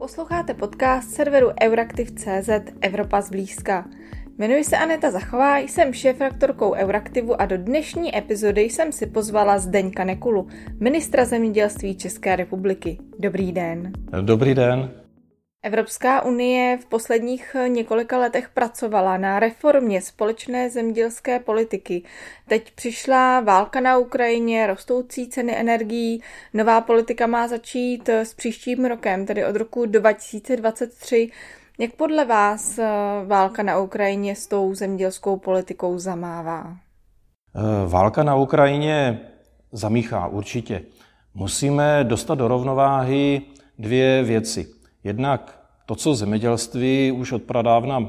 Posloucháte podcast serveru Euraktiv.cz Evropa zblízka. Jmenuji se Aneta Zachová, jsem šéf-rektorkou Euraktivu a do dnešní epizody jsem si pozvala Zdeňka Nekulu, ministra zemědělství České republiky. Dobrý den. Dobrý den. Evropská unie v posledních několika letech pracovala na reformě společné zemědělské politiky. Teď přišla válka na Ukrajině, rostoucí ceny energií. Nová politika má začít s příštím rokem, tedy od roku 2023. Jak podle vás válka na Ukrajině s tou zemědělskou politikou zamává? Válka na Ukrajině zamíchá určitě. Musíme dostat do rovnováhy dvě věci. Jednak to, co zemědělství už od pradávna e,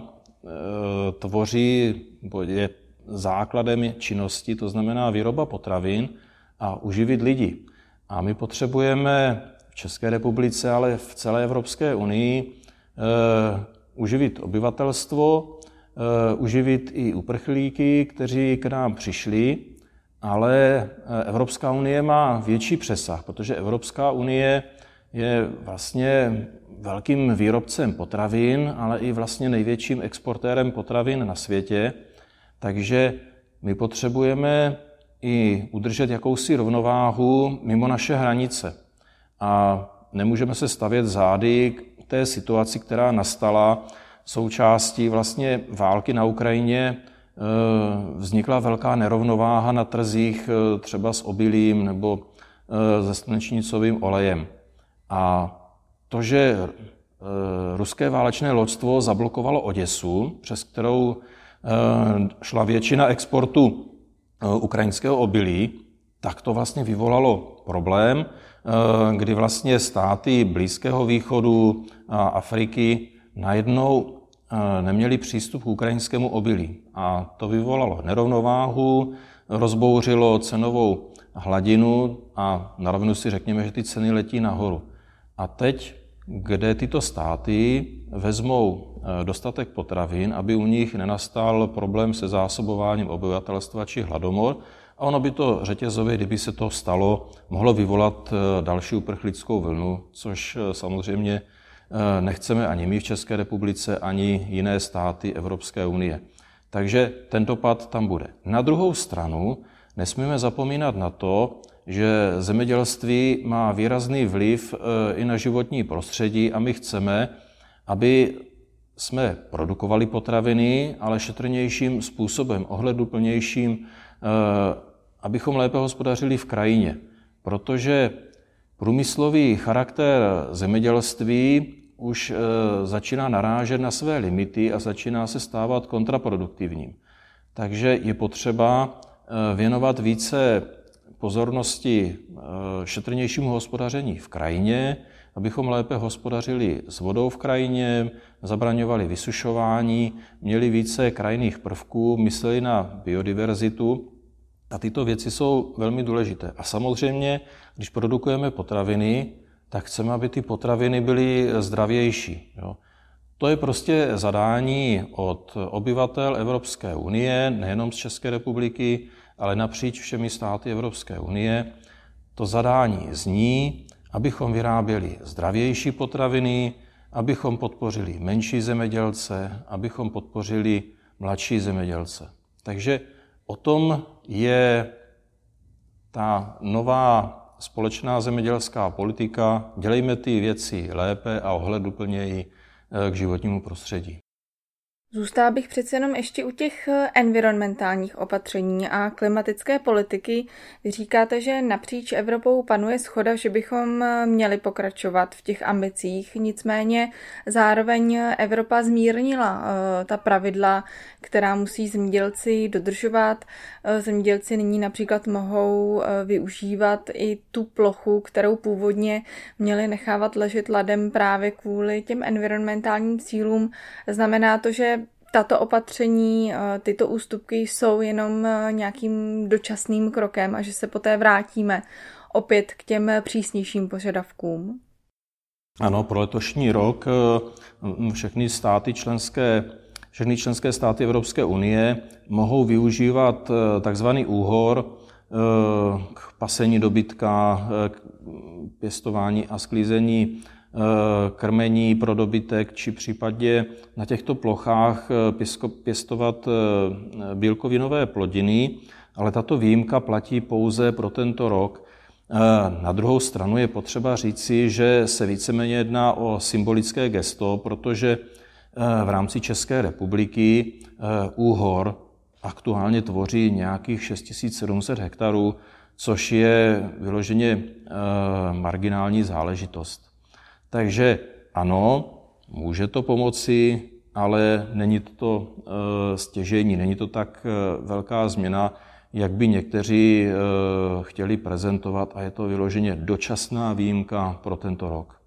tvoří, je základem činnosti, to znamená výroba potravin a uživit lidi. A my potřebujeme v České republice, ale v celé Evropské unii e, uživit obyvatelstvo, e, uživit i uprchlíky, kteří k nám přišli, ale Evropská unie má větší přesah, protože Evropská unie je vlastně velkým výrobcem potravin, ale i vlastně největším exportérem potravin na světě. Takže my potřebujeme i udržet jakousi rovnováhu mimo naše hranice. A nemůžeme se stavět zády k té situaci, která nastala součástí vlastně války na Ukrajině. E, vznikla velká nerovnováha na trzích e, třeba s obilím nebo e, se slnečnicovým olejem. A to, že eh, ruské válečné loďstvo zablokovalo Oděsu, přes kterou eh, šla většina exportu eh, ukrajinského obilí, tak to vlastně vyvolalo problém, kdy vlastně státy Blízkého východu a Afriky najednou neměli přístup k ukrajinskému obilí. A to vyvolalo nerovnováhu, rozbouřilo cenovou hladinu a na rovinu si řekněme, že ty ceny letí nahoru. A teď, kde tyto státy vezmou eh, dostatek potravin, aby u nich nenastal problém se zásobováním obyvatelstva či hladomor, a ono by to řetězově, kdyby se to stalo, mohlo vyvolat eh, další uprchlickou vlnu, což eh, samozřejmě nechceme ani my v České republice, ani jiné státy Evropské unie. Takže ten dopad tam bude. Na druhou stranu nesmíme zapomínat na to, že zemědělství má výrazný vliv eh, i na životní prostředí a my chceme, aby jsme produkovali potraviny, ale šetrnějším způsobem, ohleduplnějším, eh, abychom lépe hospodařili v krajině. Protože průmyslový charakter zemědělství už eh, začíná narážet na své limity a začíná se stávat kontraproduktivním. Takže je potřeba věnovat více pozornosti eh, šetrnějšímu hospodaření v krajině, abychom lépe hospodařili s vodou v krajině, zabraňovali vysušování, měli více krajných prvků, mysleli na biodiverzitu. A tyto věci jsou velmi důležité. A samozřejmě, když produkujeme potraviny, tak chceme, aby ty potraviny byly zdravější. Jo. To je prostě zadání od obyvatel Evropské unie, nejenom z České republiky, ale napříč všemi státy Evropské unie. To zadání zní, abychom vyráběli zdravější potraviny, abychom podpořili menší zemědělce, abychom podpořili mladší zemědělce. Takže o tom je ta nová společná zemědělská politika. Dělejme ty věci lépe a ohleduplněji eh, k životnímu prostředí. Zůstala bych přece jenom ještě u těch eh, environmentálních opatření a klimatické politiky. Vy říkáte, že napříč Evropou panuje schoda, že bychom eh, měli pokračovat v těch ambicích, nicméně zároveň Evropa zmírnila eh, ta pravidla, která musí zemědělci dodržovat. Zemědělci nyní například mohou využívat i tu plochu, kterou původně měli nechávat ležet ladem právě kvůli těm environmentálním cílům. Znamená to, že tato opatření, eh, tyto ústupky jsou jenom eh, nějakým dočasným krokem a že se poté vrátíme opět k těm přísnějším požadavkům? Ano, pro letošní rok eh, všechny státy členské všechny členské státy Evropské unie mohou využívat takzvaný úhor k pasení dobytka, k pěstování a sklízení krmení pro dobytek, či případně na těchto plochách pěstovat bílkovinové plodiny, ale tato výjimka platí pouze pro tento rok. Na druhou stranu je potřeba říci, že se víceméně jedná o symbolické gesto, protože v rámci České republiky úhor aktuálně tvoří nějakých 6700 hektarů, což je vyloženě marginální záležitost. Takže ano, může to pomoci, ale není to stěžení, není to tak velká změna, jak by někteří chtěli prezentovat a je to vyloženě dočasná výjimka pro tento rok.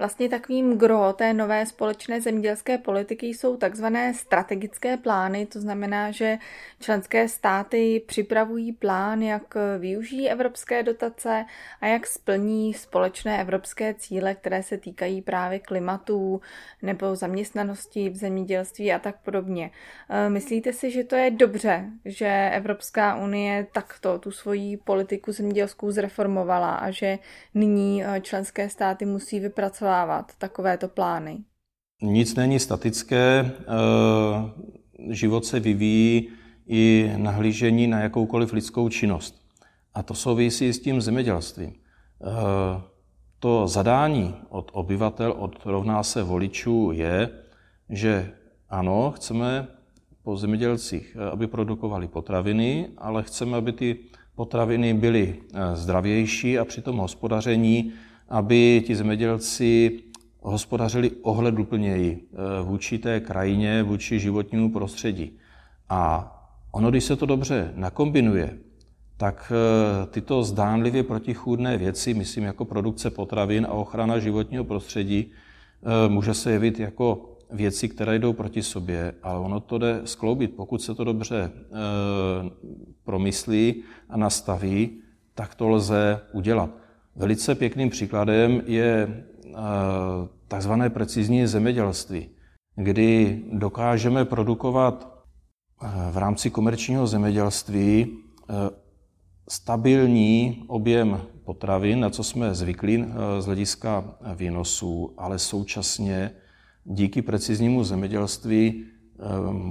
Vlastně takovým gro té nové společné zemědělské politiky jsou takzvané strategické plány, to znamená, že členské státy připravují plán, jak využijí evropské dotace a jak splní společné evropské cíle, které se týkají právě klimatu nebo zaměstnanosti v zemědělství a tak podobně. E, myslíte si, že to je dobře, že Evropská unie takto tu svoji politiku zemědělskou zreformovala a že nyní e, členské státy musí vypracovat zpracovávat takovéto plány? Nic není statické, eh, život se vyvíjí i nahlížení na jakoukoliv lidskou činnost. A to souvisí s tím zemědělstvím. Eh, to zadání od obyvatel, od rovná se voličů je, že ano, chceme po zemědělcích, eh, aby produkovali potraviny, ale chceme, aby ty potraviny byly zdravější a při tom hospodaření aby ti zemědělci hospodařili ohleduplněji eh, vůči té krajině, vůči životnímu prostředí. A ono, když se to dobře nakombinuje, tak eh, tyto zdánlivě protichůdné věci, myslím jako produkce potravin a ochrana životního prostředí, eh, může se jevit jako věci, které jdou proti sobě, ale ono to jde skloubit. Pokud se to dobře promyslí a nastaví, tak to lze udělat. Velice pěkným příkladem je eh, takzvané precizní zemědělství, kdy dokážeme produkovat eh, v rámci komerčního zemědělství eh, stabilní objem potravin, na co jsme zvyklí z hlediska výnosů, ale současně díky preciznímu zemědělství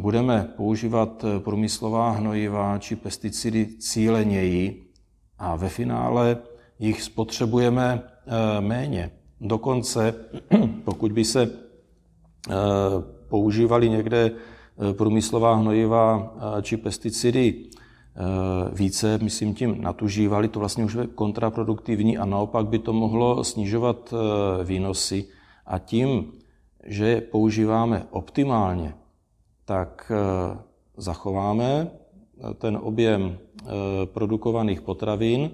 budeme používat průmyslová hnojiva či pesticidy cíleněji. A ve finále jich spotřebujeme eh, méně. Dokonce, pokud by se eh, používali někde eh, průmyslová hnojiva či pesticidy více, myslím tím natužívali, to vlastně už je kontraproduktivní a naopak by to mohlo snižovat výnosy. A tím, že používáme optimálně, tak zachováme ten objem produkovaných potravin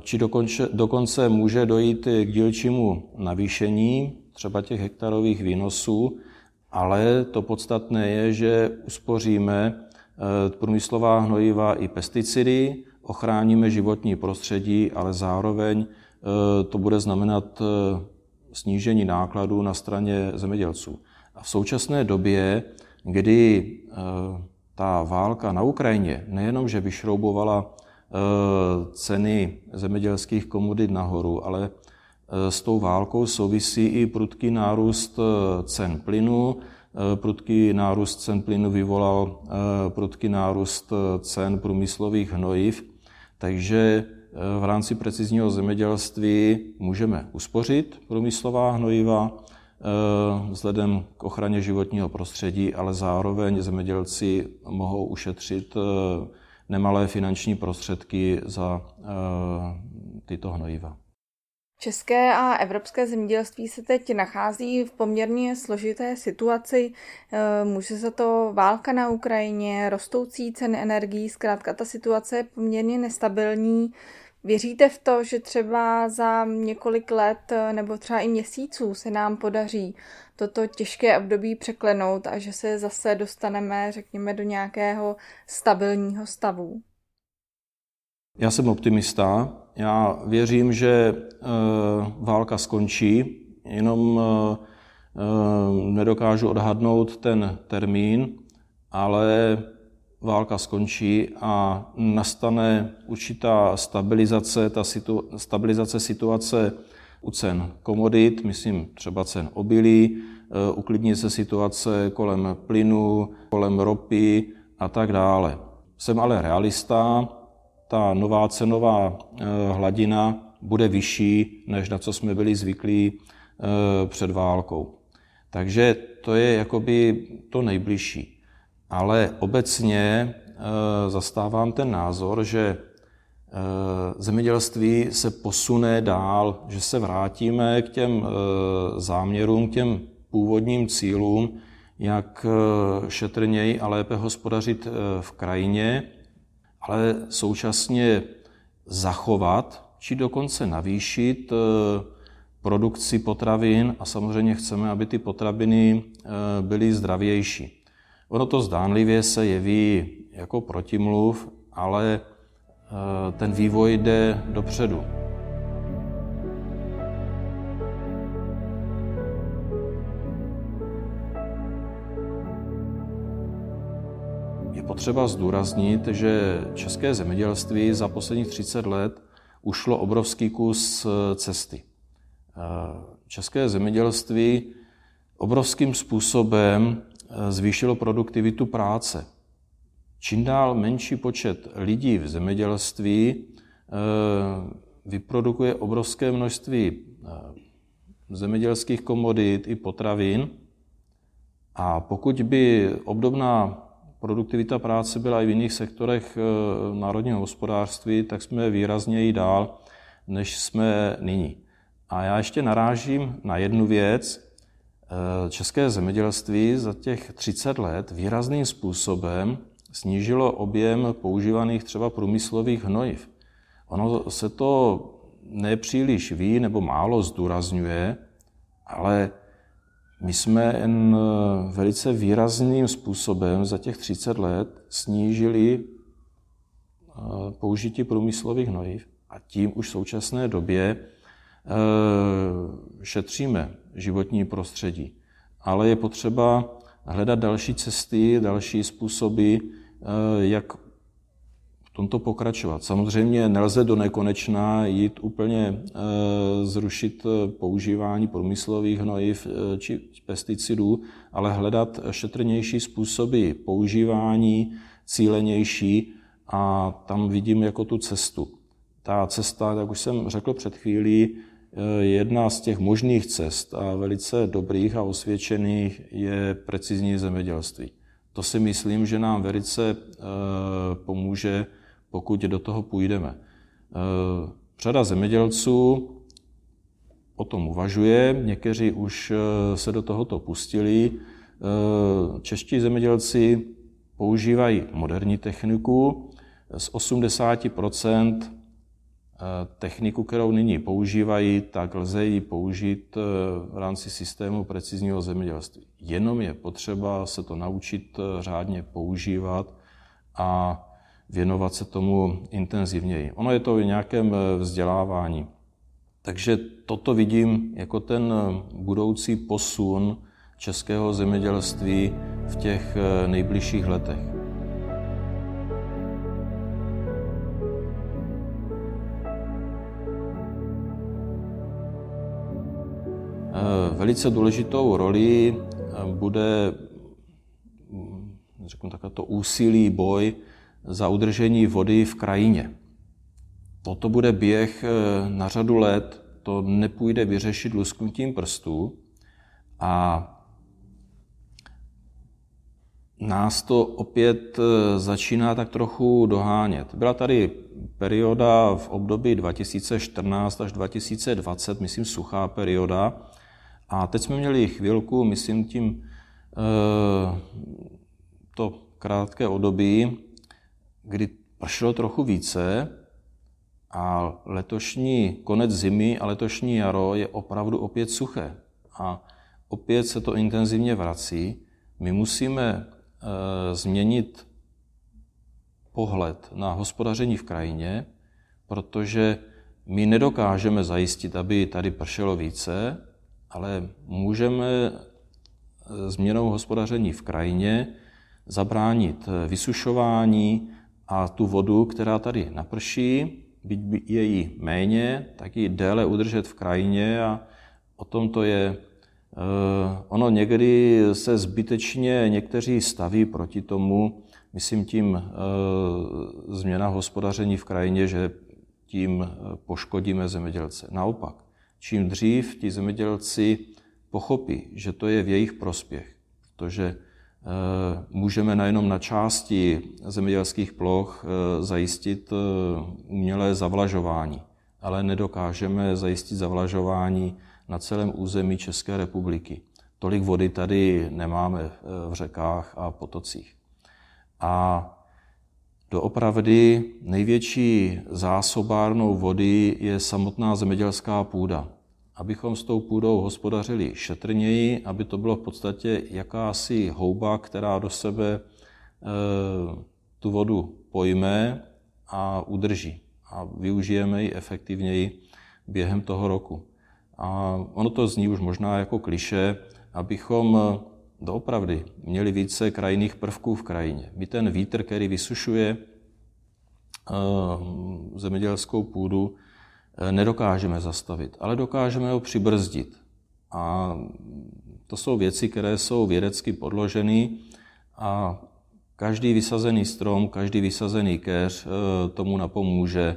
či dokonce, dokonce může dojít k dílčímu navýšení třeba těch hektarových výnosů, ale to podstatné je, že uspoříme eh, průmyslová hnojiva i pesticidy, ochráníme životní prostředí, ale zároveň eh, to bude znamenat snížení nákladů na straně zemědělců. A v současné době, kdy ta válka na Ukrajině nejenom, že vyšroubovala Eh, ceny zemědělských komodit nahoru, ale eh, s tou válkou souvisí i prudký nárůst eh, cen plynu. Prudký nárůst cen plynu vyvolal prudký nárůst cen průmyslových hnojiv, takže v rámci precizního zemědělství můžeme uspořit průmyslová hnojiva vzhledem k ochraně životního prostředí, ale zároveň zemědělci mohou ušetřit nemalé finanční prostředky za eh, tyto hnojiva. České a evropské zemědělství se teď nachází v poměrně složité situaci. Eh, může se to válka na Ukrajině, rostoucí ceny energií, zkrátka ta situace je poměrně nestabilní. Věříte v to, že třeba za několik let nebo třeba i měsíců se nám podaří toto těžké období překlenout a že se zase dostaneme, řekněme, do nějakého stabilního stavu? Já jsem optimista. Já věřím, že eh, válka skončí, jenom eh, eh, nedokážu odhadnout ten termín, ale válka skončí a nastane určitá stabilizace, ta situ, stabilizace situace u cen komodit, myslím třeba cen obilí, eh, uklidní se situace kolem plynu, kolem ropy a tak dále. Jsem ale realista, ta nová cenová eh, hladina bude vyšší, než na co jsme byli zvyklí eh, před válkou. Takže to je jakoby to nejbližší. Ale obecně zastávám ten názor, že Eh, zemědělství se posune dál, že se vrátíme k těm eh, záměrům, k těm původním cílům, jak eh, šetrněji a lépe hospodařit v krajině, ale současně zachovat či dokonce navýšit produkci potravin a samozřejmě chceme, aby ty potraviny byly zdravější. Ono to zdánlivě se jeví jako protimluv, ale Eh, ten vývoj jde dopředu. Je potřeba zdůraznit, že české zemědělství za posledních 30 let ušlo obrovský kus eh, cesty. Eh, české zemědělství obrovským způsobem zvýšilo produktivitu práce čím dál menší počet lidí v zemědělství eh, vyprodukuje obrovské množství eh, zemědělských komodit i potravin. A pokud by obdobná produktivita práce byla i v jiných sektorech eh, národního hospodářství, tak jsme výrazněji dál, než jsme nyní. A já ještě narážím na jednu věc. České zemědělství za těch 30 let výrazným způsobem snížilo objem používaných třeba průmyslových hnojiv. Ono se to nepříliš ví nebo málo zdůrazňuje, ale my jsme jen eh, velice výrazným způsobem za těch 30 let snížili eh, použití průmyslových hnojiv a tím už v současné době eh, šetříme životní prostředí. Ale je potřeba hledat další cesty, další způsoby, eh, jak v tomto pokračovat. Samozřejmě nelze do nekonečna jít úplně eh, zrušit eh, používání průmyslových hnojiv či pesticidů, ale hledat šetrnější způsoby používání, cílenější a tam vidím jako tu cestu. Ta cesta, jak už jsem řekl před chvílí, Jedna z těch možných cest a velice dobrých a osvědčených je precizní zemědělství. To si myslím, že nám velice eh, pomůže, pokud do toho půjdeme. Eh, řada zemědělců o tom uvažuje, někteří už eh, se do tohoto pustili. Čeští zemědělci používají moderní techniku. Z 80 techniku, kterou nyní používají, tak lze ji použít eh, v rámci systému precizního zemědělství. Jenom je potřeba se to naučit eh, řádně používat a věnovat se tomu intenzivněji. Ono je to v nějakém eh, vzdělávání. Takže toto vidím jako ten budoucí posun českého zemědělství v těch nejbližších letech. Velice důležitou roli eh, bude hm, řeknu takové to úsilí, boj za udržení vody v krajině. Toto bude běh eh, na řadu let, to nepůjde vyřešit lusknutím prstů a nás to opět eh, začíná tak trochu dohánět. Byla tady perioda v období 2014 až 2020, myslím suchá perioda, a teď jsme měli chvilku, myslím tím eh, to krátké období, kdy pršelo trochu více a letošní konec zimy a letošní jaro je opravdu opět suché. A opět se to intenzivně vrací. My musíme e, změnit pohled na hospodaření v krajině, protože my nedokážeme zajistit, aby tady pršelo více, ale můžeme eh, změnou hospodaření v krajině zabránit eh, vysušování a tu vodu, která tady naprší, byť je jí méně, tak ji déle udržet v krajině a o tom to je. Eh, ono někdy se zbytečně někteří staví proti tomu, myslím tím změna hospodaření v krajině, že tím poškodíme zemědělce. Naopak, čím dřív ti zemědělci pochopí, že to je v jejich prospěch, protože Eh, můžeme nejenom na části zemědělských ploch eh, zajistit eh, umělé zavlažování, ale nedokážeme zajistit zavlažování na celém území České republiky. Tolik vody tady nemáme v řekách a potocích. A doopravdy největší zásobárnou vody je samotná zemědělská půda abychom s tou půdou hospodařili šetrněji, aby to bylo v podstatě jakási houba, která do sebe eh, tu vodu pojme a udrží. A využijeme ji efektivněji během toho roku. A ono to zní už možná jako kliše, abychom doopravdy měli více krajinných prvků v krajině. My ten vítr, který vysušuje eh, zemědělskou půdu, Eh, nedokážeme zastavit, ale dokážeme ho přibrzdit. A to jsou věci, které jsou vědecky podloženy a každý vysazený strom, každý vysazený keř eh, tomu napomůže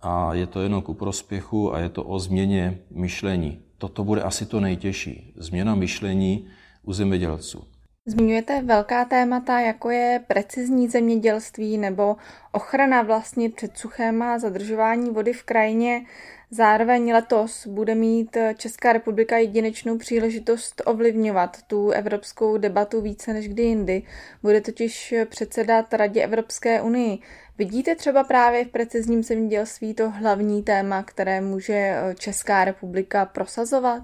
a je to jenom ku prospěchu a je to o změně myšlení. Toto bude asi to nejtěžší. Změna myšlení u zemědělců. Zmiňujete velká témata, jako je precizní zemědělství nebo ochrana vlastně před suchem a zadržování vody v krajině. Zároveň letos bude mít Česká republika jedinečnou příležitost ovlivňovat tu evropskou debatu více než kdy jindy. Bude totiž předsedat Radě Evropské unii. Vidíte třeba právě v precizním zemědělství to hlavní téma, které může Česká republika prosazovat?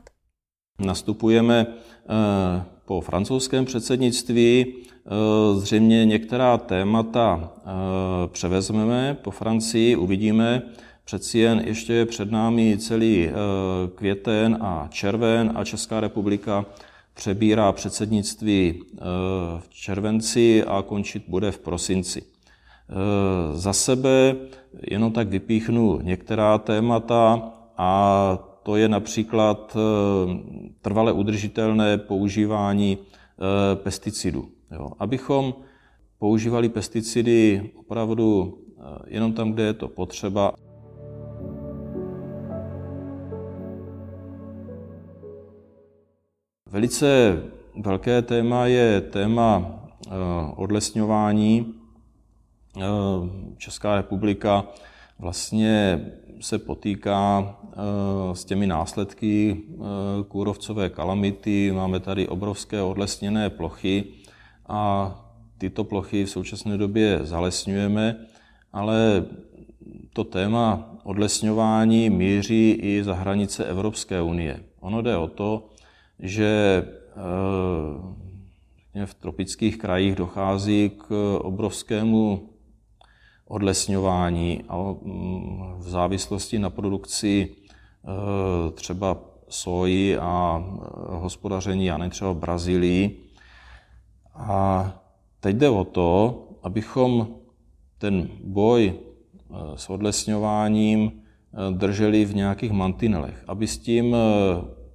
Nastupujeme eh, po francouzském předsednictví eh, zřejmě některá témata eh, převezmeme po Francii, uvidíme. Přeci jen ještě je před námi celý květen a červen a Česká republika přebírá předsednictví v červenci a končit bude v prosinci. Za sebe jenom tak vypíchnu některá témata a to je například eh, trvale udržitelné používání eh, pesticidů. Abychom používali pesticidy opravdu eh, jenom tam, kde je to potřeba. Velice velké téma je téma odlesňování. Česká republika vlastně se potýká eh, s těmi následky eh, kůrovcové kalamity. Máme tady obrovské odlesněné plochy a tyto plochy v současné době zalesňujeme, ale to téma odlesňování míří i za hranice Evropské unie. Ono jde o to, že eh, v tropických krajích dochází k obrovskému odlesňování a mm, v závislosti na produkci e, třeba soji a e, hospodaření, a ne třeba v Brazílii. A teď jde o to, abychom ten boj e, s odlesňováním drželi v nějakých mantinelech, aby s tím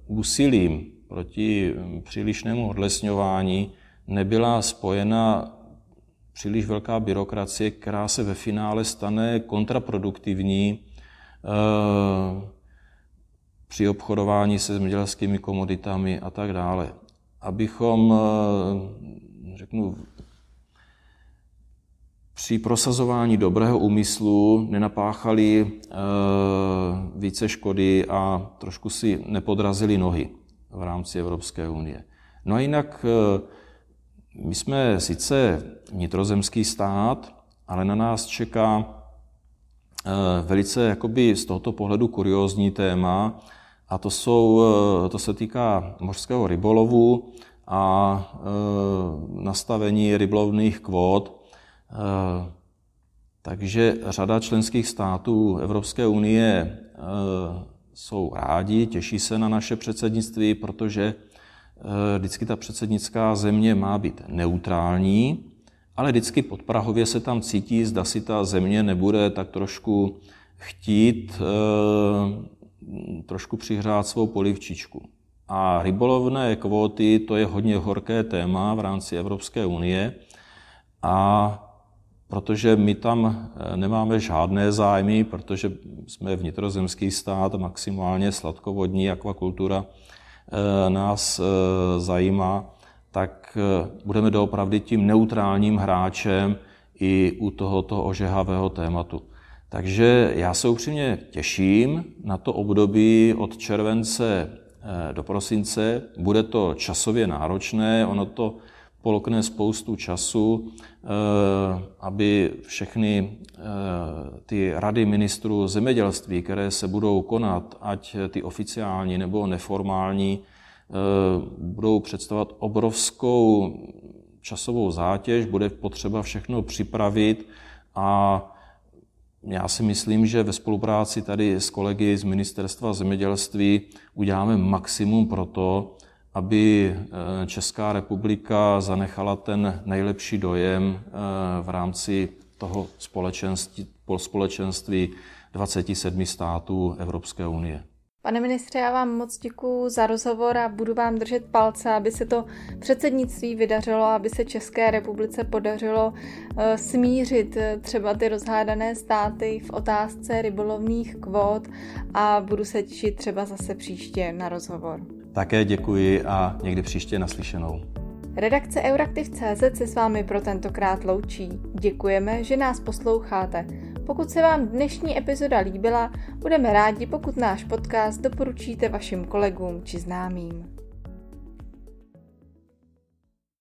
úsilím proti přílišnému odlesňování nebyla spojena příliš velká byrokracie, která se ve finále stane kontraproduktivní eh, při obchodování se zemědělskými komoditami a tak dále. Abychom, eh, řeknu, při prosazování dobrého úmyslu nenapáchali eh, více škody a trošku si nepodrazili nohy v rámci Evropské unie. No a jinak my jsme sice vnitrozemský stát, ale na nás čeká eh, velice jakoby z tohoto pohledu kuriózní téma a to, jsou, eh, to se týká mořského rybolovu a eh, nastavení rybolovných kvót. Takže řada členských států Evropské unie jsou rádi, těší se na naše předsednictví, protože vždycky ta předsednická země má být neutrální, ale vždycky podprahově se tam cítí, zda si ta země nebude tak trošku chtít e, trošku přihrát svou polivčičku. A rybolovné kvóty to je hodně horké téma v rámci Evropské unie. A protože my tam eh, nemáme žádné zájmy, protože jsme vnitrozemský stát, maximálně sladkovodní akvakultura eh, nás eh, zajímá, tak budeme doopravdy tím neutrálním hráčem i u tohoto ožehavého tématu. Takže já se upřímně těším na to období od července do prosince. Bude to časově náročné, ono to polkne spoustu času, eh, aby všechny eh, ty rady ministrů zemědělství, které se budou konat, ať ty oficiální nebo neformální, eh, budou představovat obrovskou časovou zátěž, bude potřeba všechno připravit a já si myslím, že ve spolupráci tady s kolegy z Ministerstva zemědělství uděláme maximum pro to, aby eh, Česká republika zanechala ten nejlepší dojem eh, v rámci toho společenství, společenství 27 států Evropské unie. Pane ministře, já vám moc děkuji za rozhovor a budu vám držet palce, aby se to předsednictví vydařilo, aby se České republice podařilo eh, smířit třeba ty rozhádané státy v otázce rybolovných kvót a budu se těšit třeba zase příště na rozhovor. Také děkuji a někdy příště naslyšenou. Redakce Euraktiv.cz se s vámi pro tentokrát loučí. Děkujeme, že nás posloucháte. Pokud se vám dnešní epizoda líbila, budeme rádi, pokud náš podcast doporučíte vašim kolegům či známým.